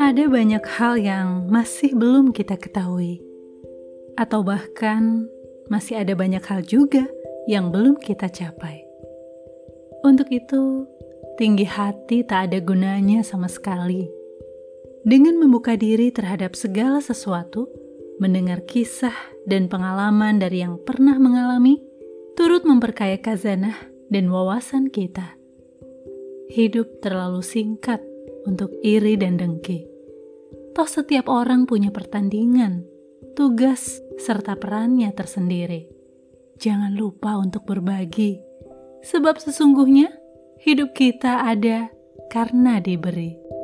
Ada banyak hal yang masih belum kita ketahui, atau bahkan masih ada banyak hal juga yang belum kita capai. Untuk itu, tinggi hati tak ada gunanya sama sekali. Dengan membuka diri terhadap segala sesuatu, mendengar kisah dan pengalaman dari yang pernah mengalami, turut memperkaya kazanah dan wawasan kita. Hidup terlalu singkat untuk iri dan dengki. Toh setiap orang punya pertandingan, tugas, serta perannya tersendiri. Jangan lupa untuk berbagi, sebab sesungguhnya hidup kita ada karena diberi.